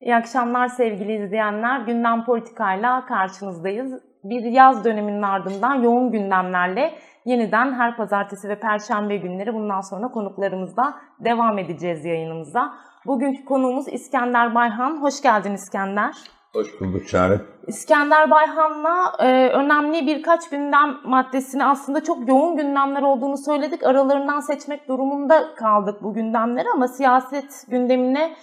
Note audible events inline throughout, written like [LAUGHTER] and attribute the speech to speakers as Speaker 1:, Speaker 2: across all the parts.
Speaker 1: İyi akşamlar sevgili izleyenler. Gündem politikayla karşınızdayız. Bir yaz döneminin ardından yoğun gündemlerle yeniden her pazartesi ve perşembe günleri bundan sonra konuklarımızla devam edeceğiz yayınımıza. Bugünkü konuğumuz İskender Bayhan. Hoş geldin İskender.
Speaker 2: Hoş bulduk Çağrı.
Speaker 1: İskender Bayhan'la e, önemli birkaç gündem maddesini aslında çok yoğun gündemler olduğunu söyledik. Aralarından seçmek durumunda kaldık bu gündemleri ama siyaset gündemine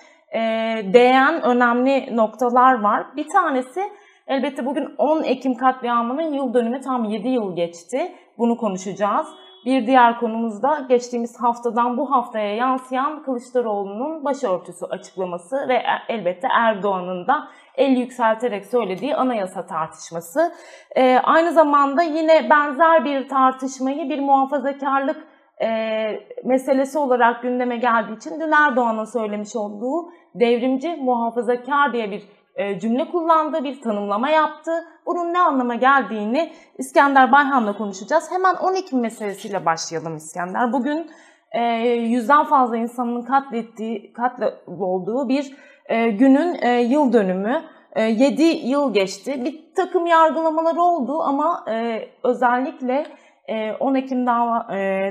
Speaker 1: değen önemli noktalar var. Bir tanesi elbette bugün 10 Ekim katliamının yıl dönümü tam 7 yıl geçti. Bunu konuşacağız. Bir diğer konumuz da geçtiğimiz haftadan bu haftaya yansıyan Kılıçdaroğlu'nun başörtüsü açıklaması ve elbette Erdoğan'ın da el yükselterek söylediği anayasa tartışması. Ee, aynı zamanda yine benzer bir tartışmayı bir muhafazakarlık e, meselesi olarak gündeme geldiği için dün Erdoğan'ın söylemiş olduğu devrimci muhafazakar diye bir e, cümle kullandı, bir tanımlama yaptı. Bunun ne anlama geldiğini İskender Bayhan'la konuşacağız. Hemen 12 meselesiyle başlayalım İskender. Bugün e, yüzden fazla insanın katlettiği, olduğu bir e, günün e, yıl dönümü. E, 7 yıl geçti. Bir takım yargılamalar oldu ama e, özellikle 10 Ekim dava,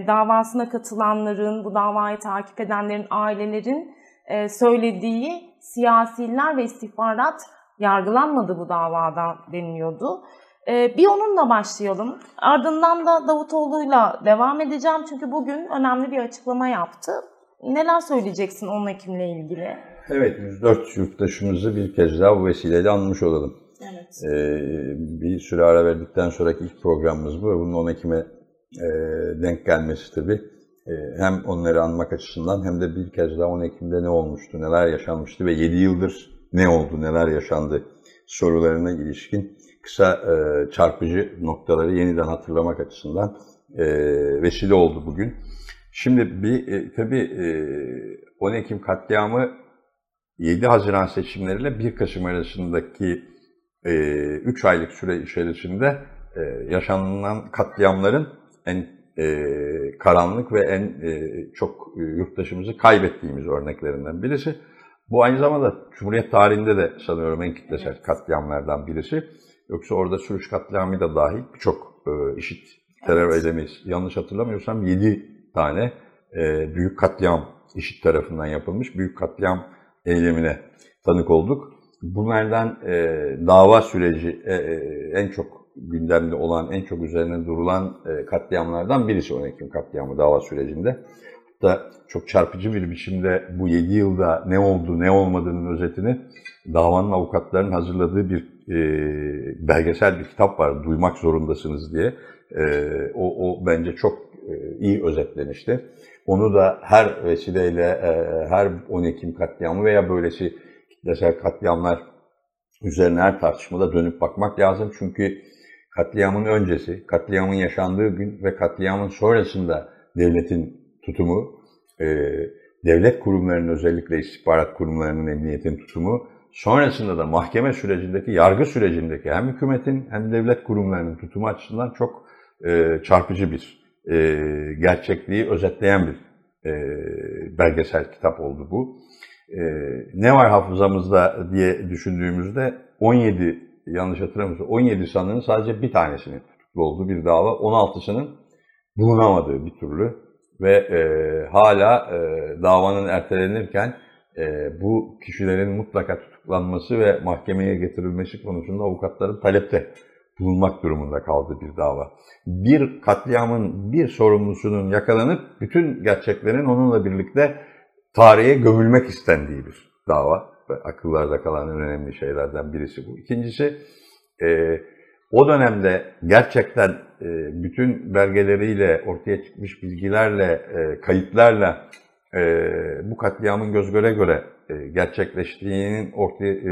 Speaker 1: davasına katılanların, bu davayı takip edenlerin, ailelerin söylediği siyasiler ve istihbarat yargılanmadı bu davada deniliyordu. Bir onunla başlayalım. Ardından da Davutoğlu'yla devam edeceğim çünkü bugün önemli bir açıklama yaptı. Neler söyleyeceksin 10 Ekim'le ilgili?
Speaker 2: Evet, 104 yurttaşımızı bir kez daha bu vesileyle anmış olalım.
Speaker 1: Evet.
Speaker 2: Ee, bir süre ara verdikten sonraki ilk programımız bu. Bunun 10 Ekim'e e, denk gelmesi tabii. E, hem onları anmak açısından hem de bir kez daha 10 Ekim'de ne olmuştu, neler yaşanmıştı ve 7 yıldır ne oldu, neler yaşandı sorularına ilişkin kısa e, çarpıcı noktaları yeniden hatırlamak açısından e, vesile oldu bugün. Şimdi bir e, tabii e, 10 Ekim katliamı 7 Haziran seçimleriyle 1 Kasım arasındaki 3 e, aylık süre içerisinde e, yaşanılan katliamların en e, karanlık ve en e, çok yurttaşımızı kaybettiğimiz örneklerinden birisi. Bu aynı zamanda Cumhuriyet tarihinde de sanıyorum en kitlesel evet. katliamlardan birisi. Yoksa orada sürüş katliamı da dahil birçok e, işit terör evet. eylemeyiz. Yanlış hatırlamıyorsam 7 tane e, büyük katliam işit tarafından yapılmış büyük katliam eylemine tanık olduk. Bunlardan e, dava süreci e, e, en çok gündemde olan, en çok üzerine durulan e, katliamlardan birisi 10 Ekim katliamı dava sürecinde. Hatta çok çarpıcı bir biçimde bu 7 yılda ne oldu, ne olmadığının özetini davanın avukatlarının hazırladığı bir e, belgesel bir kitap var, duymak zorundasınız diye. E, o, o bence çok e, iyi özetlemişti. Onu da her vesileyle, e, her 10 Ekim katliamı veya böylesi kitlesel katliamlar üzerine her tartışmada dönüp bakmak lazım. Çünkü katliamın öncesi, katliamın yaşandığı gün ve katliamın sonrasında devletin tutumu, e, devlet kurumlarının özellikle istihbarat kurumlarının emniyetin tutumu, sonrasında da mahkeme sürecindeki, yargı sürecindeki hem hükümetin hem devlet kurumlarının tutumu açısından çok e, çarpıcı bir e, gerçekliği özetleyen bir e, belgesel kitap oldu bu. E, ne var hafızamızda diye düşündüğümüzde 17 yanlış hatırlamıyorsam 17 sanığın sadece bir tanesinin tutuklu olduğu bir dava, 16'sının bulunamadığı bir türlü ve e, hala e, davanın ertelenirken e, bu kişilerin mutlaka tutuklanması ve mahkemeye getirilmesi konusunda avukatların talepte bulunmak durumunda kaldığı bir dava. Bir katliamın bir sorumlusunun yakalanıp bütün gerçeklerin onunla birlikte tarihe gömülmek istendiği bir dava. Akıllarda kalan en önemli şeylerden birisi bu. İkincisi, e, o dönemde gerçekten e, bütün belgeleriyle, ortaya çıkmış bilgilerle, e, kayıtlarla e, bu katliamın göz göre göre e, gerçekleştiğinin ortaya, e,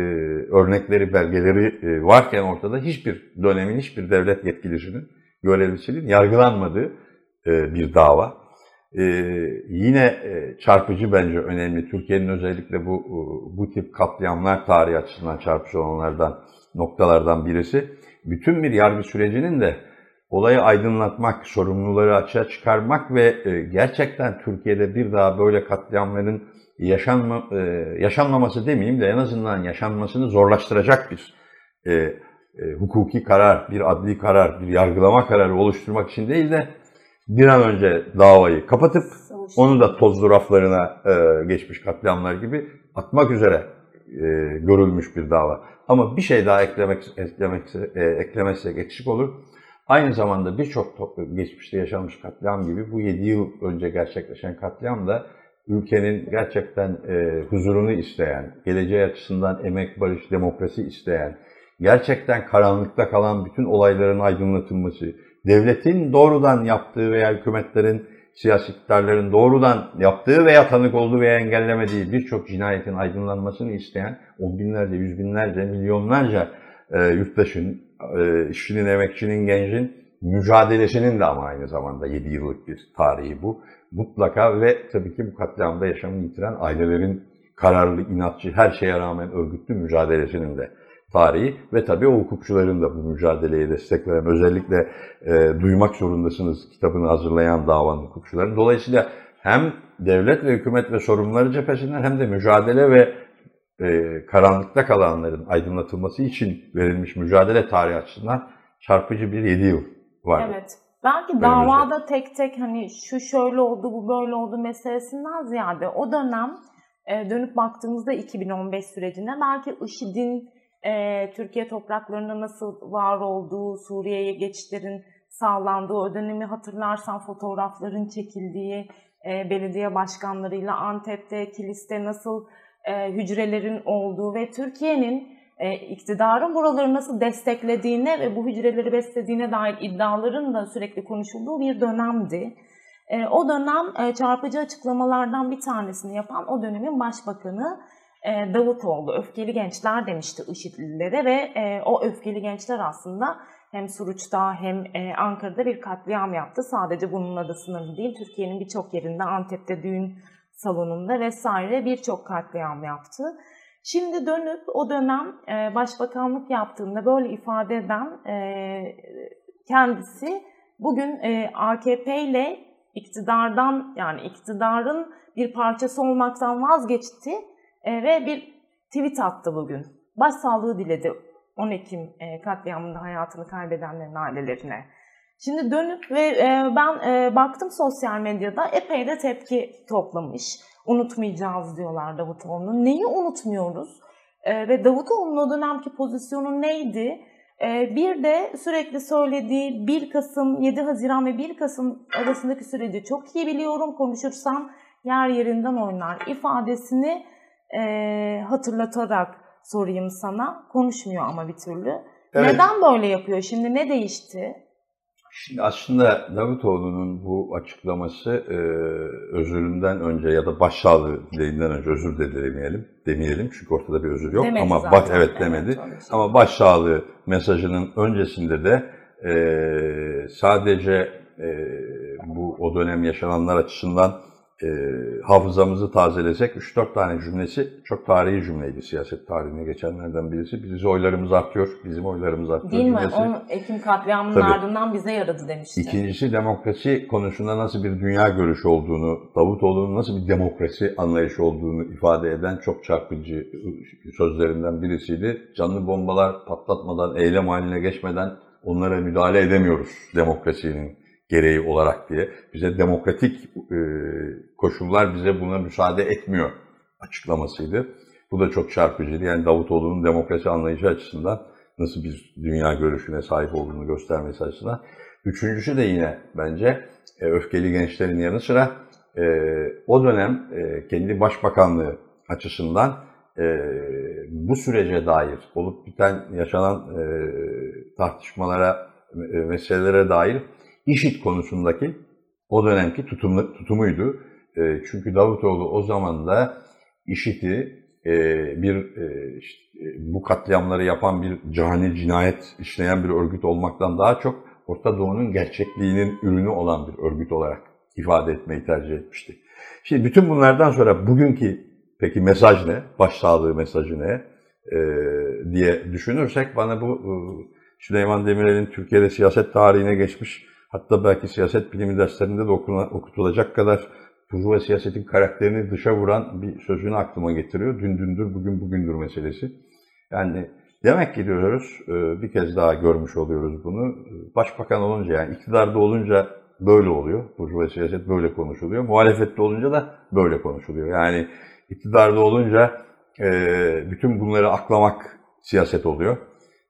Speaker 2: örnekleri, belgeleri e, varken ortada hiçbir dönemin, hiçbir devlet yetkilisinin, görevlisinin yargılanmadığı e, bir dava. E, yine e, çarpıcı bence önemli. Türkiye'nin özellikle bu bu tip katliamlar tarihi açısından çarpıcı olanlardan, noktalardan birisi. Bütün bir yargı sürecinin de olayı aydınlatmak, sorumluları açığa çıkarmak ve gerçekten Türkiye'de bir daha böyle katliamların yaşanma, e, yaşanmaması demeyeyim de en azından yaşanmasını zorlaştıracak bir e, e, hukuki karar, bir adli karar, bir yargılama kararı oluşturmak için değil de bir an önce davayı kapatıp onu da tozlu raflarına e, geçmiş katliamlar gibi atmak üzere e, görülmüş bir dava. Ama bir şey daha eklemek eklemek e, eklemezsek eksik olur. Aynı zamanda birçok geçmişte yaşanmış katliam gibi bu 7 yıl önce gerçekleşen katliam da ülkenin gerçekten e, huzurunu isteyen, geleceği açısından emek, barış, demokrasi isteyen, gerçekten karanlıkta kalan bütün olayların aydınlatılması, devletin doğrudan yaptığı veya hükümetlerin, siyasi iktidarların doğrudan yaptığı veya tanık olduğu veya engellemediği birçok cinayetin aydınlanmasını isteyen on binlerce, yüz binlerce, milyonlarca e, yurttaşın, e, işçinin, emekçinin, gencin mücadelesinin de ama aynı zamanda 7 yıllık bir tarihi bu. Mutlaka ve tabii ki bu katliamda yaşamını yitiren ailelerin kararlı, inatçı, her şeye rağmen örgütlü mücadelesinin de tarihi ve tabii o hukukçuların da bu mücadeleye destek veren, özellikle e, duymak zorundasınız kitabını hazırlayan davanın hukukçuların. Dolayısıyla hem devlet ve hükümet ve sorumluları cephesinden hem de mücadele ve e, karanlıkta kalanların aydınlatılması için verilmiş mücadele tarihi açısından çarpıcı bir 7 yıl var.
Speaker 1: Evet. Belki davada tek tek hani şu şöyle oldu, bu böyle oldu meselesinden ziyade o dönem e, dönüp baktığımızda 2015 sürecine belki IŞİD'in e, Türkiye topraklarında nasıl var olduğu, Suriye'ye geçişlerin sağlandığı o dönemi hatırlarsan fotoğrafların çekildiği, e, belediye başkanlarıyla Antep'te, Kilis'te nasıl e, hücrelerin olduğu ve Türkiye'nin e, iktidarın buraları nasıl desteklediğine ve bu hücreleri beslediğine dair iddiaların da sürekli konuşulduğu bir dönemdi. E, o dönem e, çarpıcı açıklamalardan bir tanesini yapan o dönemin başbakanı Davutoğlu öfkeli gençler demişti IŞİD'lilere ve o öfkeli gençler aslında hem Suruç'ta hem Ankara'da bir katliam yaptı. Sadece bununla da sınırlı değil. Türkiye'nin birçok yerinde Antep'te düğün salonunda vesaire birçok katliam yaptı. Şimdi dönüp o dönem başbakanlık yaptığında böyle ifade eden kendisi bugün AKP ile iktidardan yani iktidarın bir parçası olmaktan vazgeçti e, ve bir tweet attı bugün. Başsağlığı diledi 10 Ekim e, katliamında hayatını kaybedenlerin ailelerine. Şimdi dönüp ve e, ben e, baktım sosyal medyada epey de tepki toplamış. Unutmayacağız diyorlar Davutoğlu'nun. Neyi unutmuyoruz? E, ve Davutoğlu'nun o dönemki pozisyonu neydi? E, bir de sürekli söylediği 1 Kasım, 7 Haziran ve 1 Kasım arasındaki süreci çok iyi biliyorum. Konuşursam yer yerinden oynar ifadesini e, hatırlatarak sorayım sana. Konuşmuyor ama bir türlü. Evet. Neden böyle yapıyor? Şimdi ne değişti?
Speaker 2: Şimdi aslında Davutoğlu'nun bu açıklaması e, özüründen önce ya da başsağlığı dileğinden önce özür de demeyelim, demeyelim çünkü ortada bir özür yok
Speaker 1: demedi
Speaker 2: ama
Speaker 1: zaten.
Speaker 2: baş, evet demedi
Speaker 1: evet,
Speaker 2: ama başsağlığı mesajının öncesinde de e, sadece e, bu o dönem yaşananlar açısından e, hafızamızı tazelesek 3-4 tane cümlesi çok tarihi cümleydi siyaset tarihine geçenlerden birisi. Bizi oylarımız artıyor, bizim oylarımız artıyor
Speaker 1: Değil
Speaker 2: cümlesi.
Speaker 1: mi? 10 Ekim katliamının
Speaker 2: Tabii.
Speaker 1: ardından bize yaradı demişti.
Speaker 2: İkincisi demokrasi konusunda nasıl bir dünya görüşü olduğunu, Davutoğlu'nun nasıl bir demokrasi anlayışı olduğunu ifade eden çok çarpıcı sözlerinden birisiydi. Canlı bombalar patlatmadan, eylem haline geçmeden onlara müdahale edemiyoruz demokrasinin gereği olarak diye. Bize demokratik e, koşullar bize buna müsaade etmiyor açıklamasıydı. Bu da çok çarpıcıydı. Yani Davutoğlu'nun demokrasi anlayışı açısından nasıl bir dünya görüşüne sahip olduğunu göstermesi açısından. Üçüncüsü de yine bence e, öfkeli gençlerin yanı sıra e, o dönem e, kendi başbakanlığı açısından e, bu sürece dair olup biten yaşanan e, tartışmalara, e, meselelere dair İŞİD konusundaki o dönemki tutumlu, tutumuydu. E, çünkü Davutoğlu o zaman da İŞİD'i e, bir e, işte, e, bu katliamları yapan bir cani cinayet işleyen bir örgüt olmaktan daha çok Orta Doğu'nun gerçekliğinin ürünü olan bir örgüt olarak ifade etmeyi tercih etmişti. Şimdi bütün bunlardan sonra bugünkü peki mesaj ne? Başsağlığı mesajı ne? E, diye düşünürsek bana bu e, Süleyman Demirel'in Türkiye'de siyaset tarihine geçmiş hatta belki siyaset bilimi derslerinde de okutulacak kadar Burjuva siyasetin karakterini dışa vuran bir sözünü aklıma getiriyor. Dün dündür, bugün bugündür meselesi. Yani demek ki diyoruz, e, bir kez daha görmüş oluyoruz bunu. Başbakan olunca yani iktidarda olunca böyle oluyor. Burjuva siyaset böyle konuşuluyor. Muhalefette olunca da böyle konuşuluyor. Yani iktidarda olunca e, bütün bunları aklamak siyaset oluyor.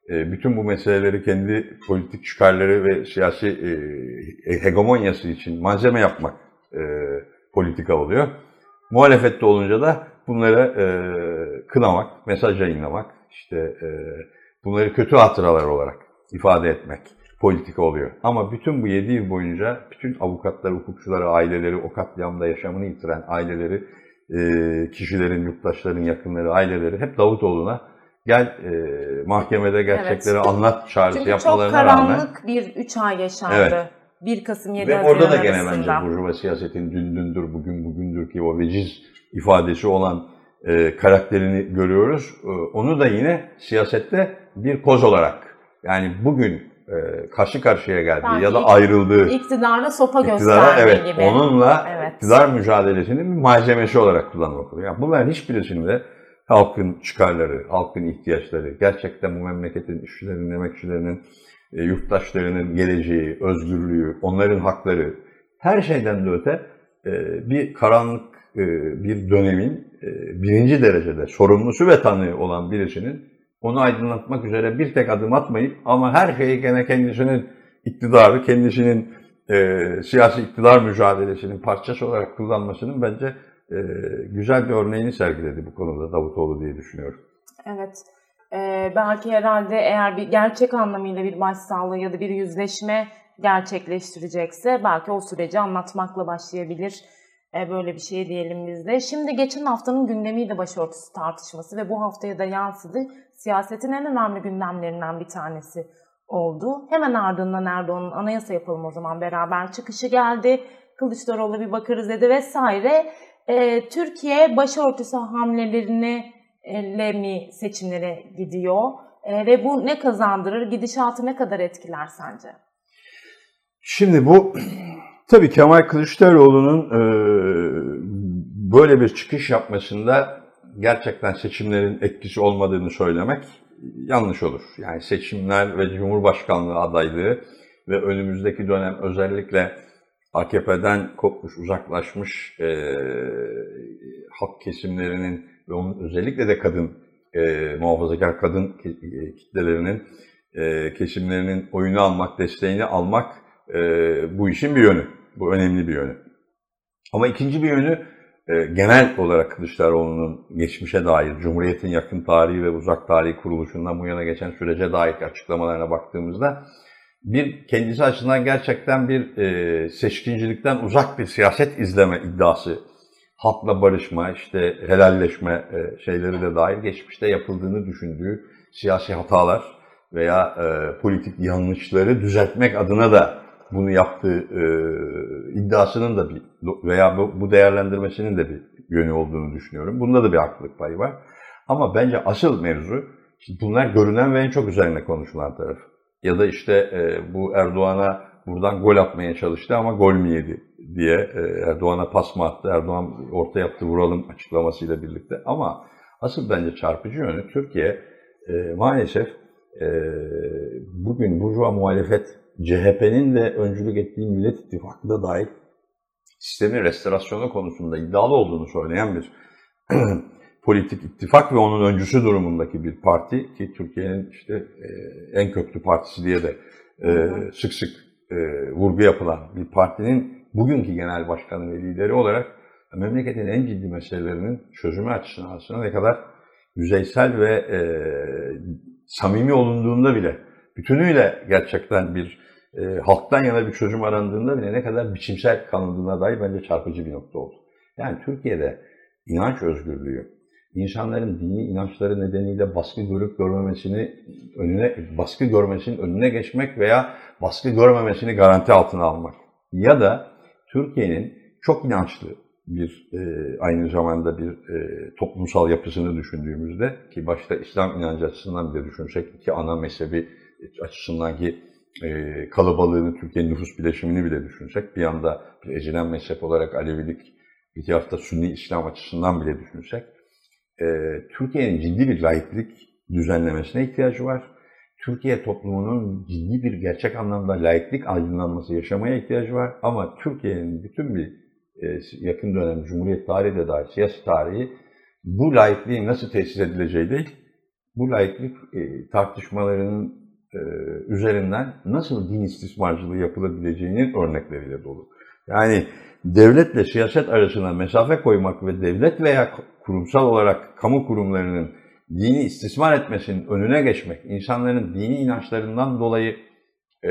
Speaker 2: E, bütün bu meseleleri kendi politik çıkarları ve siyasi hegemonyası için malzeme yapmak politika oluyor. Muhalefette olunca da bunları e, kınamak, mesaj yayınlamak, işte e, bunları kötü hatıralar olarak ifade etmek politika oluyor. Ama bütün bu 7 yıl boyunca bütün avukatlar, hukukçuları, aileleri, o katliamda yaşamını yitiren aileleri, e, kişilerin, yurttaşların yakınları, aileleri hep Davutoğlu'na gel e, mahkemede gerçekleri evet. anlat çağrısı
Speaker 1: Çünkü
Speaker 2: yapmalarına
Speaker 1: rağmen.
Speaker 2: Çünkü
Speaker 1: çok karanlık bir 3 ay yaşandı.
Speaker 2: Evet.
Speaker 1: 1 Kasım 7
Speaker 2: Ve
Speaker 1: Haziran
Speaker 2: orada da
Speaker 1: arasında.
Speaker 2: gene bence Burjuva siyasetin dün dündür, bugün bugündür ki o veciz ifadesi olan e, karakterini görüyoruz. E, onu da yine siyasette bir koz olarak yani bugün e, karşı karşıya geldiği
Speaker 1: Belki
Speaker 2: ya da ayrıldığı
Speaker 1: iktidarla sopa gösterdiği
Speaker 2: evet,
Speaker 1: gibi.
Speaker 2: onunla
Speaker 1: Evet.
Speaker 2: iktidar mücadelesinin bir malzemesi olarak kullanmak oluyor. Yani bunların hiçbirisini de halkın çıkarları, halkın ihtiyaçları, gerçekten bu memleketin işçilerinin, emekçilerinin, e, yurttaşlarının geleceği, özgürlüğü, onların hakları, her şeyden de öte e, bir karanlık e, bir dönemin birinci derecede sorumlusu ve tanığı olan birisinin onu aydınlatmak üzere bir tek adım atmayıp ama her şeyi gene kendisinin iktidarı, kendisinin e, siyasi iktidar mücadelesinin parçası olarak kullanmasının bence güzel bir örneğini sergiledi bu konuda Davutoğlu diye düşünüyorum.
Speaker 1: Evet. Ee, belki herhalde eğer bir gerçek anlamıyla bir başsağlığı ya da bir yüzleşme gerçekleştirecekse belki o süreci anlatmakla başlayabilir. Ee, böyle bir şey diyelim biz de. Şimdi geçen haftanın gündemiydi başörtüsü tartışması ve bu haftaya da yansıdı. Siyasetin en önemli gündemlerinden bir tanesi oldu. Hemen ardından Erdoğan'ın anayasa yapalım o zaman beraber çıkışı geldi. Kılıçdaroğlu bir bakarız dedi vesaire. Ee, Türkiye başörtüsü hamlelerini le mi seçimlere gidiyor? E, ve bu ne kazandırır? Gidişatı ne kadar etkiler sence?
Speaker 2: Şimdi bu tabii Kemal Kılıçdaroğlu'nun e, böyle bir çıkış yapmasında gerçekten seçimlerin etkisi olmadığını söylemek yanlış olur. Yani seçimler ve Cumhurbaşkanlığı adaylığı ve önümüzdeki dönem özellikle AKP'den kopmuş, uzaklaşmış e, halk kesimlerinin ve onun özellikle de kadın, e, muhafazakar kadın e, kitlelerinin, e, kesimlerinin oyunu almak, desteğini almak e, bu işin bir yönü. Bu önemli bir yönü. Ama ikinci bir yönü e, genel olarak Kılıçdaroğlu'nun geçmişe dair, Cumhuriyet'in yakın tarihi ve uzak tarihi kuruluşundan bu yana geçen sürece dair açıklamalarına baktığımızda bir kendisi açısından gerçekten bir e, seçkincilikten uzak bir siyaset izleme iddiası halkla barışma, işte helalleşme e, şeyleri de dahil geçmişte yapıldığını düşündüğü siyasi hatalar veya e, politik yanlışları düzeltmek adına da bunu yaptığı e, iddiasının da bir veya bu, bu değerlendirmesinin de bir yönü olduğunu düşünüyorum. Bunda da bir haklılık payı var. Ama bence asıl mevzu bunlar görünen ve en çok üzerine konuşulan taraf. Ya da işte e, bu Erdoğan'a buradan gol atmaya çalıştı ama gol mü yedi diye e, Erdoğan'a pas mı attı, Erdoğan orta yaptı vuralım açıklamasıyla birlikte. Ama asıl bence çarpıcı yönü Türkiye e, maalesef e, bugün Burjuva muhalefet CHP'nin de öncülük ettiği Millet İttifakı da dahil sistemin restorasyonu konusunda iddialı olduğunu söyleyen bir [CLEARS THROAT] politik ittifak ve onun öncüsü durumundaki bir parti ki Türkiye'nin işte e, en köklü partisi diye de e, sık sık e, vurgu yapılan bir partinin bugünkü genel başkanı ve lideri olarak memleketin en ciddi meselelerinin çözümü açısından aslında ne kadar yüzeysel ve e, samimi olunduğunda bile bütünüyle gerçekten bir e, halktan yana bir çözüm arandığında bile ne kadar biçimsel kalındığına dair bence çarpıcı bir nokta oldu. Yani Türkiye'de inanç özgürlüğü, insanların dini inançları nedeniyle baskı görüp görmemesini önüne baskı görmesinin önüne geçmek veya baskı görmemesini garanti altına almak. Ya da Türkiye'nin çok inançlı bir e, aynı zamanda bir e, toplumsal yapısını düşündüğümüzde ki başta İslam inancı açısından bile düşünsek iki ana mezhebi açısından ki e, kalabalığını, Türkiye'nin nüfus bileşimini bile düşünsek bir yanda bir ecilen mezhep olarak Alevilik bir tarafta Sünni İslam açısından bile düşünsek, e, Türkiye'nin ciddi bir laiklik düzenlemesine ihtiyacı var. Türkiye toplumunun ciddi bir gerçek anlamda laiklik aydınlanması yaşamaya ihtiyacı var. Ama Türkiye'nin bütün bir e, yakın dönem Cumhuriyet tarihi de dahil siyasi tarihi bu laikliğin nasıl tesis edileceği değil, bu laiklik e, tartışmalarının e, üzerinden nasıl din istismarcılığı yapılabileceğinin örnekleriyle dolu. Yani devletle siyaset arasına mesafe koymak ve devlet veya kurumsal olarak kamu kurumlarının dini istismar etmesinin önüne geçmek, insanların dini inançlarından dolayı e,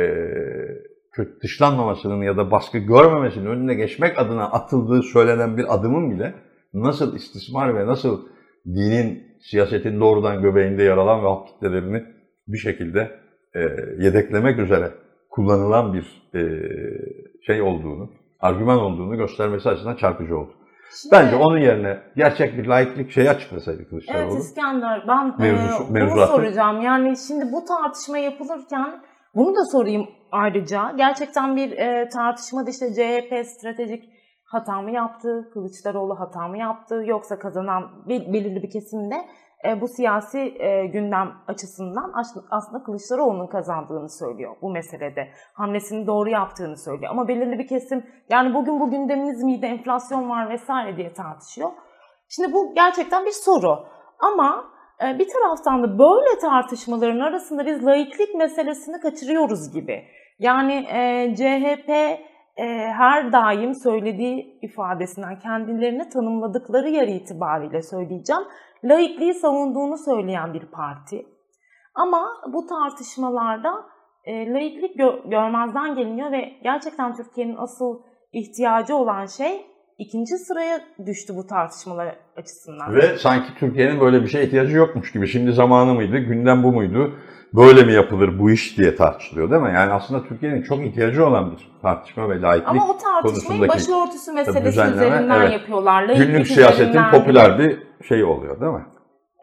Speaker 2: dışlanmamasının ya da baskı görmemesinin önüne geçmek adına atıldığı söylenen bir adımın bile nasıl istismar ve nasıl dinin, siyasetin doğrudan göbeğinde yer alan ve halk kitlelerini bir şekilde e, yedeklemek üzere kullanılan bir e, şey olduğunu, argüman olduğunu göstermesi açısından çarpıcı oldu.
Speaker 1: Şimdi,
Speaker 2: Bence onun yerine gerçek bir laiklik şeyi açıklasaydı Kılıçdaroğlu.
Speaker 1: Evet İskender ben
Speaker 2: Mevzusu-
Speaker 1: e,
Speaker 2: mevzuatı.
Speaker 1: soracağım. Yani şimdi bu tartışma yapılırken bunu da sorayım ayrıca. Gerçekten bir e, tartışmada işte CHP stratejik hata mı yaptı, Kılıçdaroğlu hata mı yaptı yoksa kazanan bir, belirli bir kesimde e, bu siyasi e, gündem açısından as- aslında Kılıçdaroğlu'nun kazandığını söylüyor bu meselede. Hamlesini doğru yaptığını söylüyor. Ama belirli bir kesim yani bugün bu gündemimiz miydi, enflasyon var vesaire diye tartışıyor. Şimdi bu gerçekten bir soru. Ama e, bir taraftan da böyle tartışmaların arasında biz laiklik meselesini kaçırıyoruz gibi. Yani e, CHP e, her daim söylediği ifadesinden kendilerini tanımladıkları yer itibariyle söyleyeceğim. Laikliği savunduğunu söyleyen bir parti. Ama bu tartışmalarda e, laiklik gö- görmezden geliniyor ve gerçekten Türkiye'nin asıl ihtiyacı olan şey ikinci sıraya düştü bu tartışmalar açısından.
Speaker 2: Ve sanki Türkiye'nin böyle bir şeye ihtiyacı yokmuş gibi. Şimdi zamanı mıydı, gündem bu muydu, böyle mi yapılır bu iş diye tartışılıyor değil mi? Yani aslında Türkiye'nin çok ihtiyacı olan bir tartışma ve laiklik
Speaker 1: Ama o tartışmayı başörtüsü meselesi üzerinden
Speaker 2: evet.
Speaker 1: yapıyorlar. Laiklik
Speaker 2: günlük siyasetin
Speaker 1: üzerinden
Speaker 2: popüler bir şey oluyor değil mi?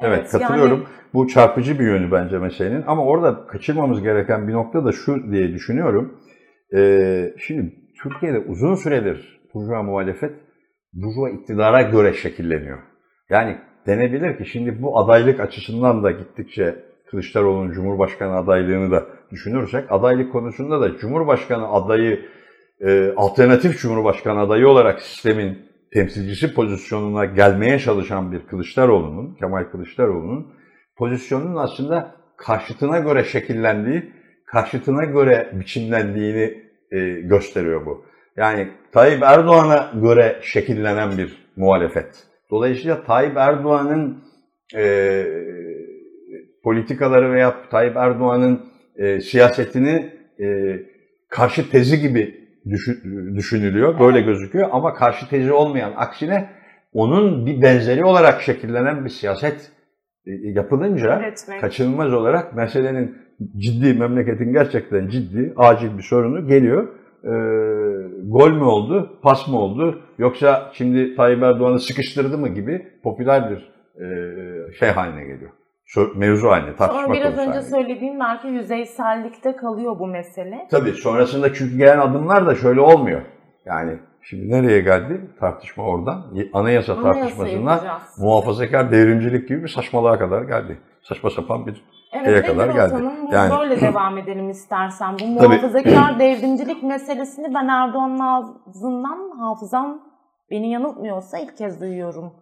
Speaker 2: Evet,
Speaker 1: Evet,
Speaker 2: katılıyorum.
Speaker 1: yani-
Speaker 2: Bu çarpıcı bir yönü bence meselenin. Ama orada kaçırmamız gereken bir nokta da şu diye düşünüyorum. Ee, şimdi Türkiye'de uzun süredir burjuva muhalefet burjuva iktidara göre şekilleniyor. Yani denebilir ki şimdi bu adaylık açısından da gittikçe Kılıçdaroğlu'nun Cumhurbaşkanı adaylığını da düşünürsek adaylık konusunda da Cumhurbaşkanı adayı e, alternatif Cumhurbaşkanı adayı olarak sistemin temsilcisi pozisyonuna gelmeye çalışan bir Kılıçdaroğlu'nun, Kemal Kılıçdaroğlu'nun pozisyonunun aslında karşıtına göre şekillendiği, karşıtına göre biçimlendiğini e, gösteriyor bu. Yani Tayyip Erdoğan'a göre şekillenen bir muhalefet. Dolayısıyla Tayyip Erdoğan'ın e, politikaları veya Tayyip Erdoğan'ın e, siyasetini e, karşı tezi gibi düşü- düşünülüyor. Böyle gözüküyor ama karşı tezi olmayan aksine onun bir benzeri olarak şekillenen bir siyaset e, yapılınca
Speaker 1: üretmek.
Speaker 2: kaçınılmaz olarak meselenin ciddi, memleketin gerçekten ciddi, acil bir sorunu geliyor. Ee, gol mü oldu, pas mı oldu, yoksa şimdi Tayyip Erdoğan'ı sıkıştırdı mı gibi popüler bir e, şey haline geliyor. Mevzu haline, tartışma
Speaker 1: Sonra biraz önce
Speaker 2: haline.
Speaker 1: söylediğim belki yüzeysellikte kalıyor bu mesele.
Speaker 2: Tabii sonrasında çünkü gelen adımlar da şöyle olmuyor. Yani şimdi nereye geldi tartışma oradan? Anayasa
Speaker 1: Anayasa
Speaker 2: tartışmasından
Speaker 1: yapacağız.
Speaker 2: muhafazakar devrimcilik gibi bir saçmalığa kadar geldi. Saçma sapan bir şeye
Speaker 1: Evet,
Speaker 2: kadar
Speaker 1: nedir o
Speaker 2: geldi.
Speaker 1: tanım?
Speaker 2: Yani-
Speaker 1: Böyle [CLEARS THROAT] devam edelim istersen. Bu
Speaker 2: Tabii.
Speaker 1: muhafazakar devrimcilik meselesini ben Erdoğan'ın ağzından hafızam beni yanıltmıyorsa ilk kez duyuyorum.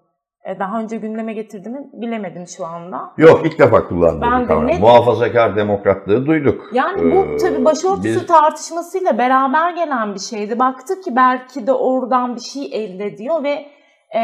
Speaker 1: E, Daha önce gündeme getirdiğimi bilemedim şu anda.
Speaker 2: Yok ilk defa kullandığı
Speaker 1: Ben de net-
Speaker 2: Muhafazakar demokratlığı duyduk.
Speaker 1: Yani bu
Speaker 2: Ee,
Speaker 1: tabii başörtüsü
Speaker 2: biz-
Speaker 1: tartışmasıyla beraber gelen bir şeydi. Baktık ki belki de oradan bir şey elde ediyor ve e,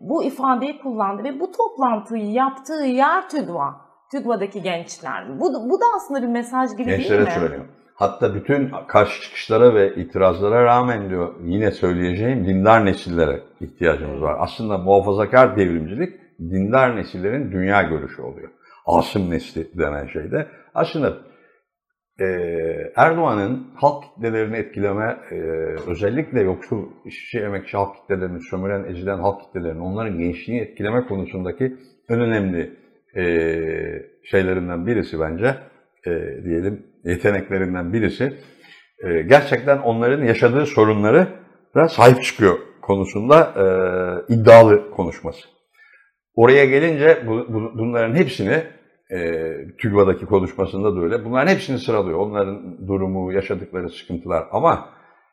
Speaker 1: bu ifadeyi kullandı ve bu toplantıyı yaptığı yer TÜGVA. TÜGVA'daki gençler. Bu, bu da aslında bir mesaj gibi değil
Speaker 2: gençlere
Speaker 1: mi?
Speaker 2: söylüyor. Hatta bütün karşı çıkışlara ve itirazlara rağmen diyor yine söyleyeceğim dindar nesillere ihtiyacımız var. Aslında muhafazakar devrimcilik dindar nesillerin dünya görüşü oluyor. Asım nesli denen şeyde. Aslında e, Erdoğan'ın halk kitlelerini etkileme, e, özellikle yoksul işçi, emekçi halk kitlelerini, sömüren, ezilen halk kitlelerini, onların gençliğini etkileme konusundaki en önemli e, şeylerinden birisi bence, e, diyelim yeteneklerinden birisi, e, gerçekten onların yaşadığı sorunları sahip çıkıyor konusunda e, iddialı konuşması. Oraya gelince bu, bu, bunların hepsini e, TÜGVA'daki konuşmasında da öyle. Bunların hepsini sıralıyor. Onların durumu, yaşadıkları sıkıntılar. Ama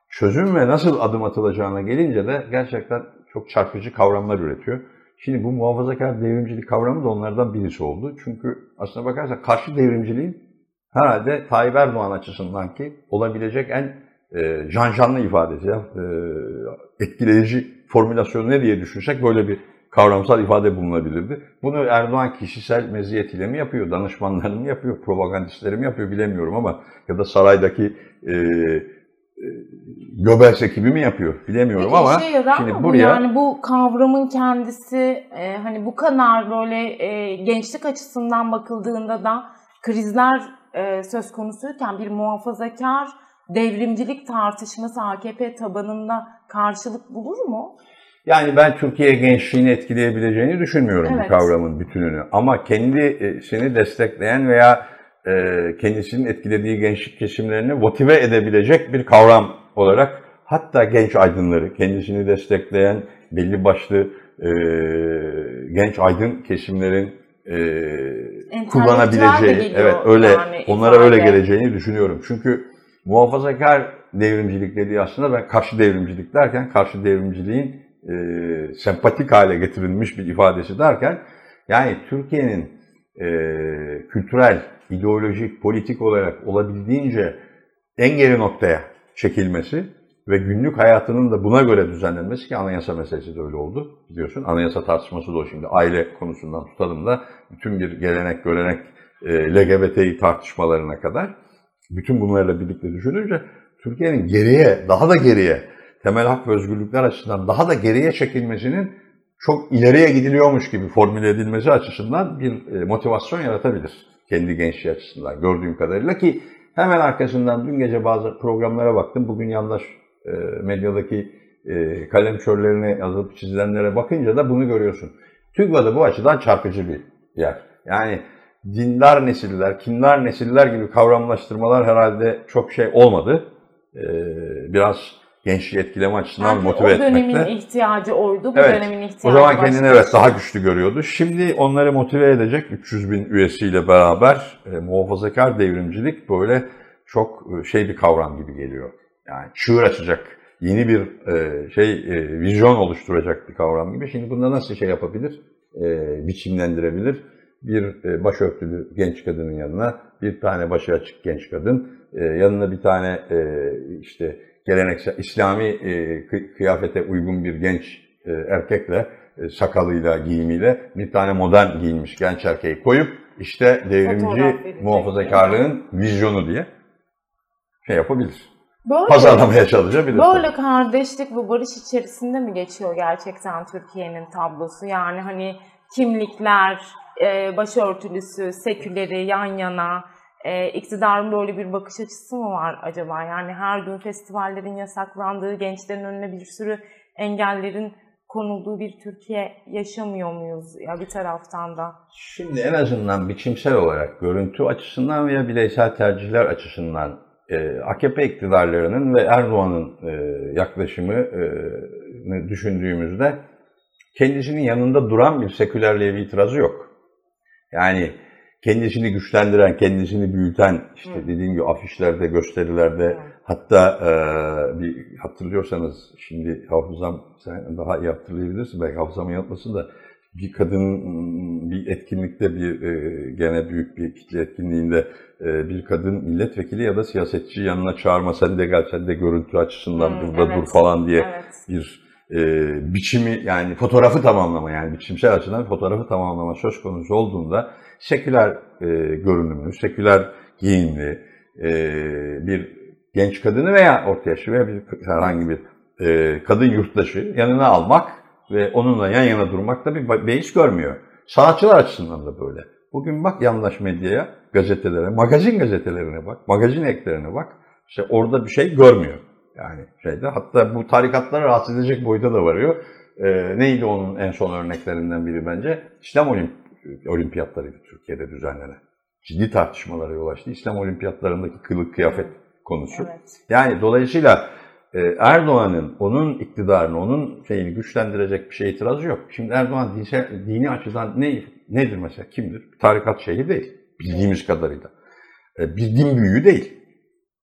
Speaker 2: çözüm ve nasıl adım atılacağına gelince de gerçekten çok çarpıcı kavramlar üretiyor. Şimdi bu muhafazakar devrimcilik kavramı da onlardan birisi oldu. Çünkü aslına bakarsak karşı devrimciliğin herhalde Tayyip Erdoğan açısından ki olabilecek en e, janjanlı ifadesi, ya, e, etkileyici formülasyonu ne diye düşünsek böyle bir kavramsal ifade bulunabilirdi. Bunu Erdoğan kişisel meziyetiyle mi yapıyor, danışmanları mı yapıyor, propagandistleri mi yapıyor bilemiyorum ama ya da saraydaki e, e, Göbels ekibi mi yapıyor bilemiyorum
Speaker 1: Peki
Speaker 2: ama
Speaker 1: yarar
Speaker 2: şimdi
Speaker 1: mı bu?
Speaker 2: buraya
Speaker 1: yani bu kavramın kendisi e, hani bu kadar böyle e, gençlik açısından bakıldığında da krizler e, söz konusuyken bir muhafazakar devrimcilik tartışması AKP tabanında karşılık bulur mu?
Speaker 2: Yani ben Türkiye gençliğini etkileyebileceğini düşünmüyorum
Speaker 1: Evet.
Speaker 2: bu kavramın bütününü. Ama kendisini destekleyen veya e, kendisinin etkilediği gençlik kesimlerini motive edebilecek bir kavram olarak hatta genç aydınları, kendisini destekleyen belli başlı e, genç aydın kesimlerin e, kullanabileceği, evet öyle
Speaker 1: yani
Speaker 2: onlara
Speaker 1: ifade.
Speaker 2: öyle geleceğini düşünüyorum. Çünkü muhafazakar devrimcilik dediği aslında ben karşı devrimcilik derken karşı devrimciliğin e, sempatik hale getirilmiş bir ifadesi derken yani Türkiye'nin e, kültürel, ideolojik, politik olarak olabildiğince en geri noktaya çekilmesi ve günlük hayatının da buna göre düzenlenmesi ki anayasa meselesi de öyle oldu biliyorsun. Anayasa tartışması da o şimdi aile konusundan tutalım da bütün bir gelenek, görenek, e, tartışmalarına kadar bütün bunlarla birlikte düşününce Türkiye'nin geriye, daha da geriye, temel hak ve özgürlükler açısından daha da geriye çekilmesinin çok ileriye gidiliyormuş gibi formüle edilmesi açısından bir e, motivasyon yaratabilir. Kendi gençliği açısından gördüğüm kadarıyla ki hemen arkasından dün gece bazı programlara baktım. Bugün yandaş e, medyadaki e, kalem çöllerine yazıp çizilenlere bakınca da bunu görüyorsun. TÜGVA'da bu açıdan çarpıcı bir yer. Yani dindar nesiller, kindar nesiller gibi kavramlaştırmalar herhalde çok şey olmadı. E, biraz gençliği etkileme açısından
Speaker 1: Belki
Speaker 2: motive
Speaker 1: o dönemin
Speaker 2: etmekle.
Speaker 1: ihtiyacı oydu, bu
Speaker 2: Evet.
Speaker 1: dönemin ihtiyacı
Speaker 2: O zaman kendini evet daha güçlü görüyordu. Şimdi onları motive edecek 300 bin üyesiyle beraber e, muhafazakar devrimcilik böyle çok e, şey bir kavram gibi geliyor. Yani çığır açacak, yeni bir e, şey e, vizyon oluşturacak bir kavram gibi. Şimdi bunda nasıl şey yapabilir, e, biçimlendirebilir? Bir e, başörtülü genç kadının yanına bir tane başı açık genç kadın, e, yanına bir tane e, işte geleneksel İslami e, kı- kıyafete uygun bir genç e, erkekle e, sakalıyla, giyimiyle bir tane modern giyinmiş genç erkeği koyup işte devrimci muhafazakarlığın vizyonu diye şey yapabilir.
Speaker 1: Böyle,
Speaker 2: Pazarlamaya çalışabilir.
Speaker 1: böyle kardeşlik ve barış içerisinde mi geçiyor gerçekten Türkiye'nin tablosu? Yani hani kimlikler, e, başörtülüsü, seküleri yan yana, e, iktidarın böyle bir bakış açısı mı var acaba? Yani her gün festivallerin yasaklandığı, gençlerin önüne bir sürü engellerin konulduğu bir Türkiye yaşamıyor muyuz ya bir taraftan da?
Speaker 2: Şimdi en azından biçimsel olarak görüntü açısından veya bireysel tercihler açısından AKP iktidarlarının ve Erdoğan'ın e, yaklaşımını düşündüğümüzde kendisinin yanında duran bir sekülerliğe bir itirazı yok. Yani kendisini güçlendiren, kendisini büyüten, işte
Speaker 1: Hı.
Speaker 2: dediğim gibi afişlerde, gösterilerde, hatta e, bir hatırlıyorsanız şimdi hafızam sen daha iyi hatırlayabilirsin belki hafızamı yanıltmasın da bir kadın m, bir etkinlikte bir e, gene büyük bir kitle etkinliğinde e, bir kadın milletvekili ya da siyasetçi yanına çağırma sen de gel sen de görüntü açısından
Speaker 1: Hı,
Speaker 2: burada
Speaker 1: evet.
Speaker 2: dur falan diye
Speaker 1: Evet.
Speaker 2: bir e, biçimi yani fotoğrafı tamamlama yani biçimsel açıdan fotoğrafı tamamlama söz konusu olduğunda seküler e, görünümlü, seküler giyimli e, bir genç kadını veya orta yaşlı veya bir herhangi bir e, kadın yurttaşı yanına almak ve onunla yan yana durmak da bir beis görmüyor. Sanatçılar açısından da böyle. Bugün bak yandaş medyaya, gazetelere, magazin gazetelerine bak, magazin eklerine bak. İşte orada bir şey görmüyor. Yani şeyde hatta bu tarikatları rahatsız edecek boyuta da varıyor. Ee, neydi onun en son örneklerinden biri bence? İslam olimp olimpiyatlarıydı Türkiye'de düzenlenen. Ciddi tartışmalara yol açtı. İslam olimpiyatlarındaki kılık kıyafet konusu.
Speaker 1: Evet.
Speaker 2: Yani dolayısıyla Erdoğan'ın onun iktidarını, onun şeyini güçlendirecek bir şey itirazı yok. Şimdi Erdoğan dini, açıdan ne nedir mesela? Kimdir? Tarikat şeyhi değil. Bildiğimiz kadarıyla. E, bir din büyüğü değil.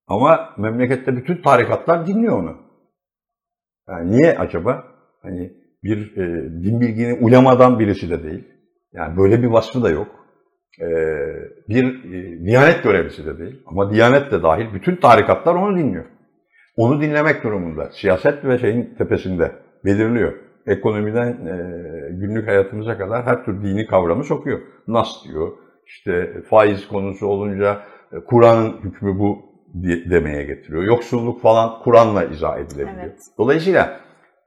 Speaker 2: Ama memlekette bütün tarikatlar dinliyor onu. Yani niye acaba? Hani bir e, din bilgini ulemadan birisi de değil. Yani böyle bir vasfı da yok. E, bir e, diyanet görevlisi de değil. Ama diyanet de dahil bütün tarikatlar onu dinliyor. Onu dinlemek durumunda. Siyaset ve şeyin tepesinde belirliyor. Ekonomiden e, günlük hayatımıza kadar her tür dini kavramı sokuyor. Nas diyor. İşte faiz konusu olunca e, Kur'an'ın hükmü bu demeye getiriyor. Yoksulluk falan Kur'an'la izah edilebiliyor.
Speaker 1: Evet.
Speaker 2: Dolayısıyla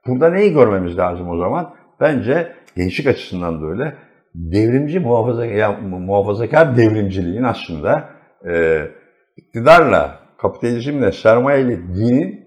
Speaker 2: burada neyi görmemiz lazım o zaman? Bence gençlik açısından da öyle. Devrimci muhafaza, ya, muhafazakar devrimciliğin aslında e, iktidarla, kapitalizmle, sermayeyle dinin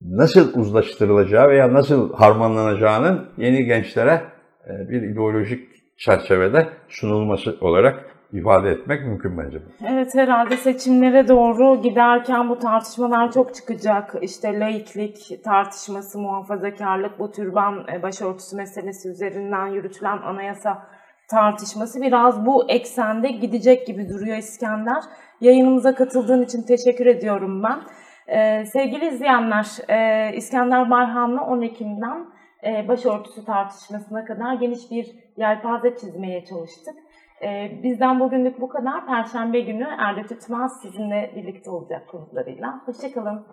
Speaker 2: nasıl uzlaştırılacağı veya nasıl harmanlanacağının yeni gençlere e, bir ideolojik çerçevede sunulması olarak ifade etmek mümkün bence.
Speaker 1: Evet herhalde seçimlere doğru giderken bu tartışmalar çok çıkacak. İşte laiklik tartışması, muhafazakarlık, bu türban e, başörtüsü meselesi üzerinden yürütülen anayasa tartışması biraz bu eksende gidecek gibi duruyor İskender. Yayınımıza katıldığın için teşekkür ediyorum ben. Ee, sevgili izleyenler, e, İskender Bayhan'la 10 Ekim'den e, başörtüsü tartışmasına kadar geniş bir yelpaze çizmeye çalıştık. Ee, bizden bugünlük bu kadar. Perşembe günü Erde Tütmez sizinle birlikte olacak konuklarıyla. Hoşçakalın.